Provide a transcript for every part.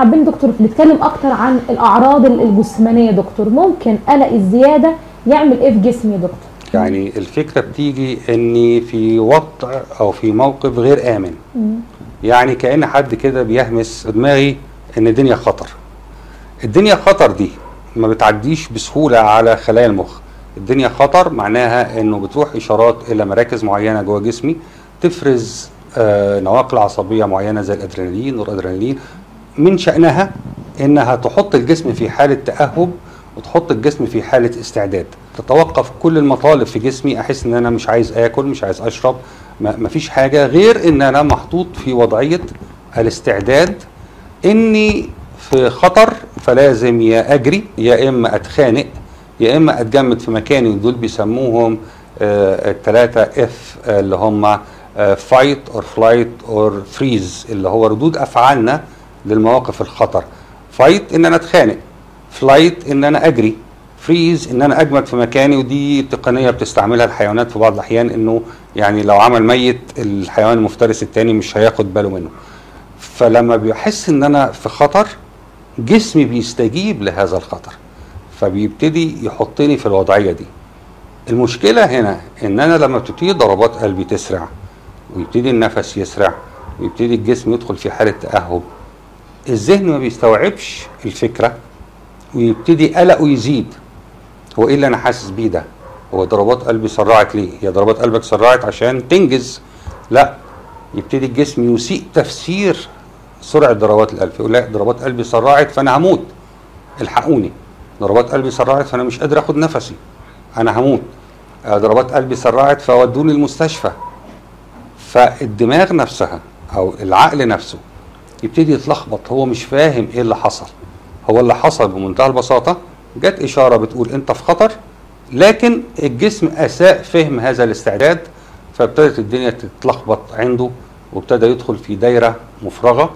حابين دكتور نتكلم أكتر عن الأعراض الجسمانية دكتور. ممكن قلق الزيادة يعمل إيه في جسمي دكتور؟ يعني الفكرة بتيجي إني في وضع أو في موقف غير آمن. مم. يعني كأن حد كده بيهمس دماغي إن الدنيا خطر. الدنيا خطر دي ما بتعديش بسهولة على خلايا المخ. الدنيا خطر معناها إنه بتروح إشارات إلى مراكز معينة جوه جسمي تفرز آه نواقل عصبية معينة زي الأدرينالين والادرينالين من شأنها إنها تحط الجسم في حالة تأهب وتحط الجسم في حالة استعداد. تتوقف كل المطالب في جسمي أحس إن أنا مش عايز آكل مش عايز أشرب ما مفيش حاجة غير إن أنا محطوط في وضعية الاستعداد. إني في خطر فلازم يا أجري يا إما أتخانق يا إما أتجمد في مكاني دول بيسموهم الثلاثه F اللي هم fight or flight or freeze اللي هو ردود أفعالنا للمواقف الخطر. fight إن أنا أتخانق. flight إن أنا أجري. freeze إن أنا أجمد في مكاني. ودي تقنية بتستعملها الحيوانات في بعض الأحيان إنه يعني لو عمل ميت الحيوان المفترس التاني مش هياخد باله منه. فلما بيحس إن أنا في خطر جسمي بيستجيب لهذا الخطر. فبيبتدي يحطني في الوضعية دي. المشكلة هنا إن أنا لما بتبتدي ضربات قلبي تسرع ويبتدي النفس يسرع ويبتدي الجسم يدخل في حالة تأهب الذهن ما بيستوعبش الفكرة ويبتدي قلقه يزيد هو إيه اللي أنا حاسس بيه ده؟ هو ضربات قلبي سرعت ليه؟ هي ضربات قلبك سرعت عشان تنجز؟ لا. يبتدي الجسم يسيء تفسير سرعة ضربات القلب. يقول لا ضربات قلبي سرعت فأنا هموت. الحقوني. ضربات قلبي سرعت فأنا مش قادر آخد نفسي. أنا هموت. ضربات قلبي سرعت فودوني المستشفى. فالدماغ نفسها أو العقل نفسه يبتدي يتلخبط هو مش فاهم إيه اللي حصل. هو اللي حصل بمنتهى البساطة جت إشارة بتقول أنت في خطر لكن الجسم أساء فهم هذا الاستعداد فابتدت الدنيا تتلخبط عنده وابتدى يدخل في دايرة مفرغة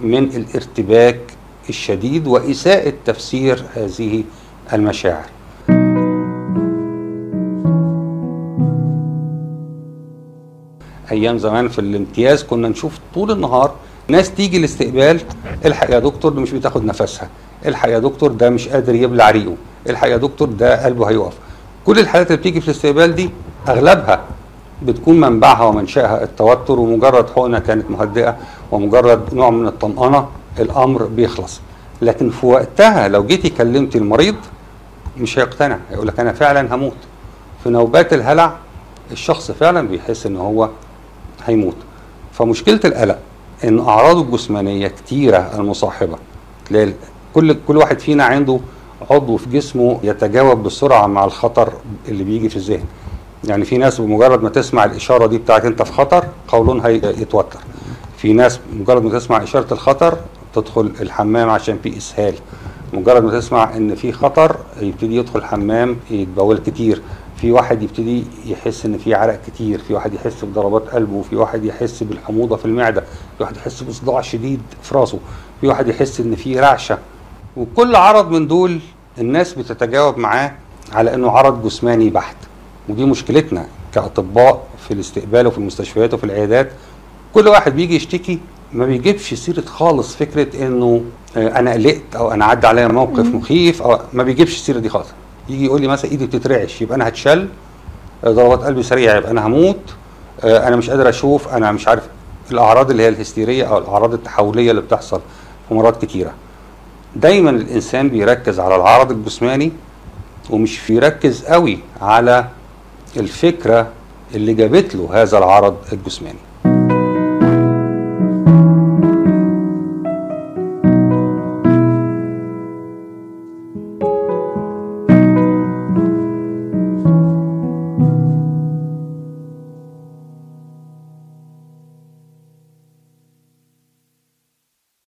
من الارتباك الشديد وإساءة تفسير هذه المشاعر. أيام زمان في الامتياز كنا نشوف طول النهار ناس تيجي الاستقبال الحق يا دكتور ده مش بتاخد نفسها. الحق يا دكتور ده مش قادر يبلع ريقه. الحق يا دكتور ده قلبه هيقف. كل الحالات اللي بتيجي في الاستقبال دي أغلبها بتكون منبعها ومنشأها. التوتر ومجرد حقنة كانت مهدئة ومجرد نوع من الطمأنة الأمر بيخلص. لكن في وقتها لو جيتي كلمت المريض مش هيقتنع. هيقول لك أنا فعلا هموت. في نوبات الهلع الشخص فعلا بيحس إن هو هيموت. فمشكلة القلق إن اعراضه الجسمانية كتيرة المصاحبة. تلاقي كل كل واحد فينا عنده عضو في جسمه يتجاوب بسرعة مع الخطر اللي بيجي في الذهن. يعني في ناس بمجرد ما تسمع الإشارة دي بتاعت أنت في خطر قولونها يتوتر. في ناس مجرد ما تسمع إشارة الخطر تدخل الحمام عشان في إسهال. مجرد ما تسمع إن في خطر يبتدي يدخل الحمام يتبول كتير. في واحد يبتدي يحس إن في عرق كتير في واحد يحس بضربات قلبه في واحد يحس بالحموضة في المعدة في واحد يحس بصداع شديد في راسه في واحد يحس إن في رعشة. وكل عرض من دول الناس بتتجاوب معاه على إنه عرض جسماني بحت. ودي مشكلتنا كأطباء في الاستقبال وفي المستشفيات وفي العيادات. كل واحد بيجي يشتكي ما بيجيبش سيرة خالص فكرة إنه أنا قلقت أو أنا عدى عليا موقف مخيف أو ما بيجيبش السيرة دي خالص. يجي يقول لي مثلا إيدي بتترعش يبقى أنا هتشل ضربات قلبي سريعه يبقى أنا هموت أنا مش قادر أشوف أنا مش عارف الأعراض اللي هي الهستيرية أو الأعراض التحولية اللي بتحصل في مرات كتيرة. دايما الإنسان بيركز على العرض الجسماني ومش بيركز قوي على الفكرة اللي جابت له هذا العرض الجسماني.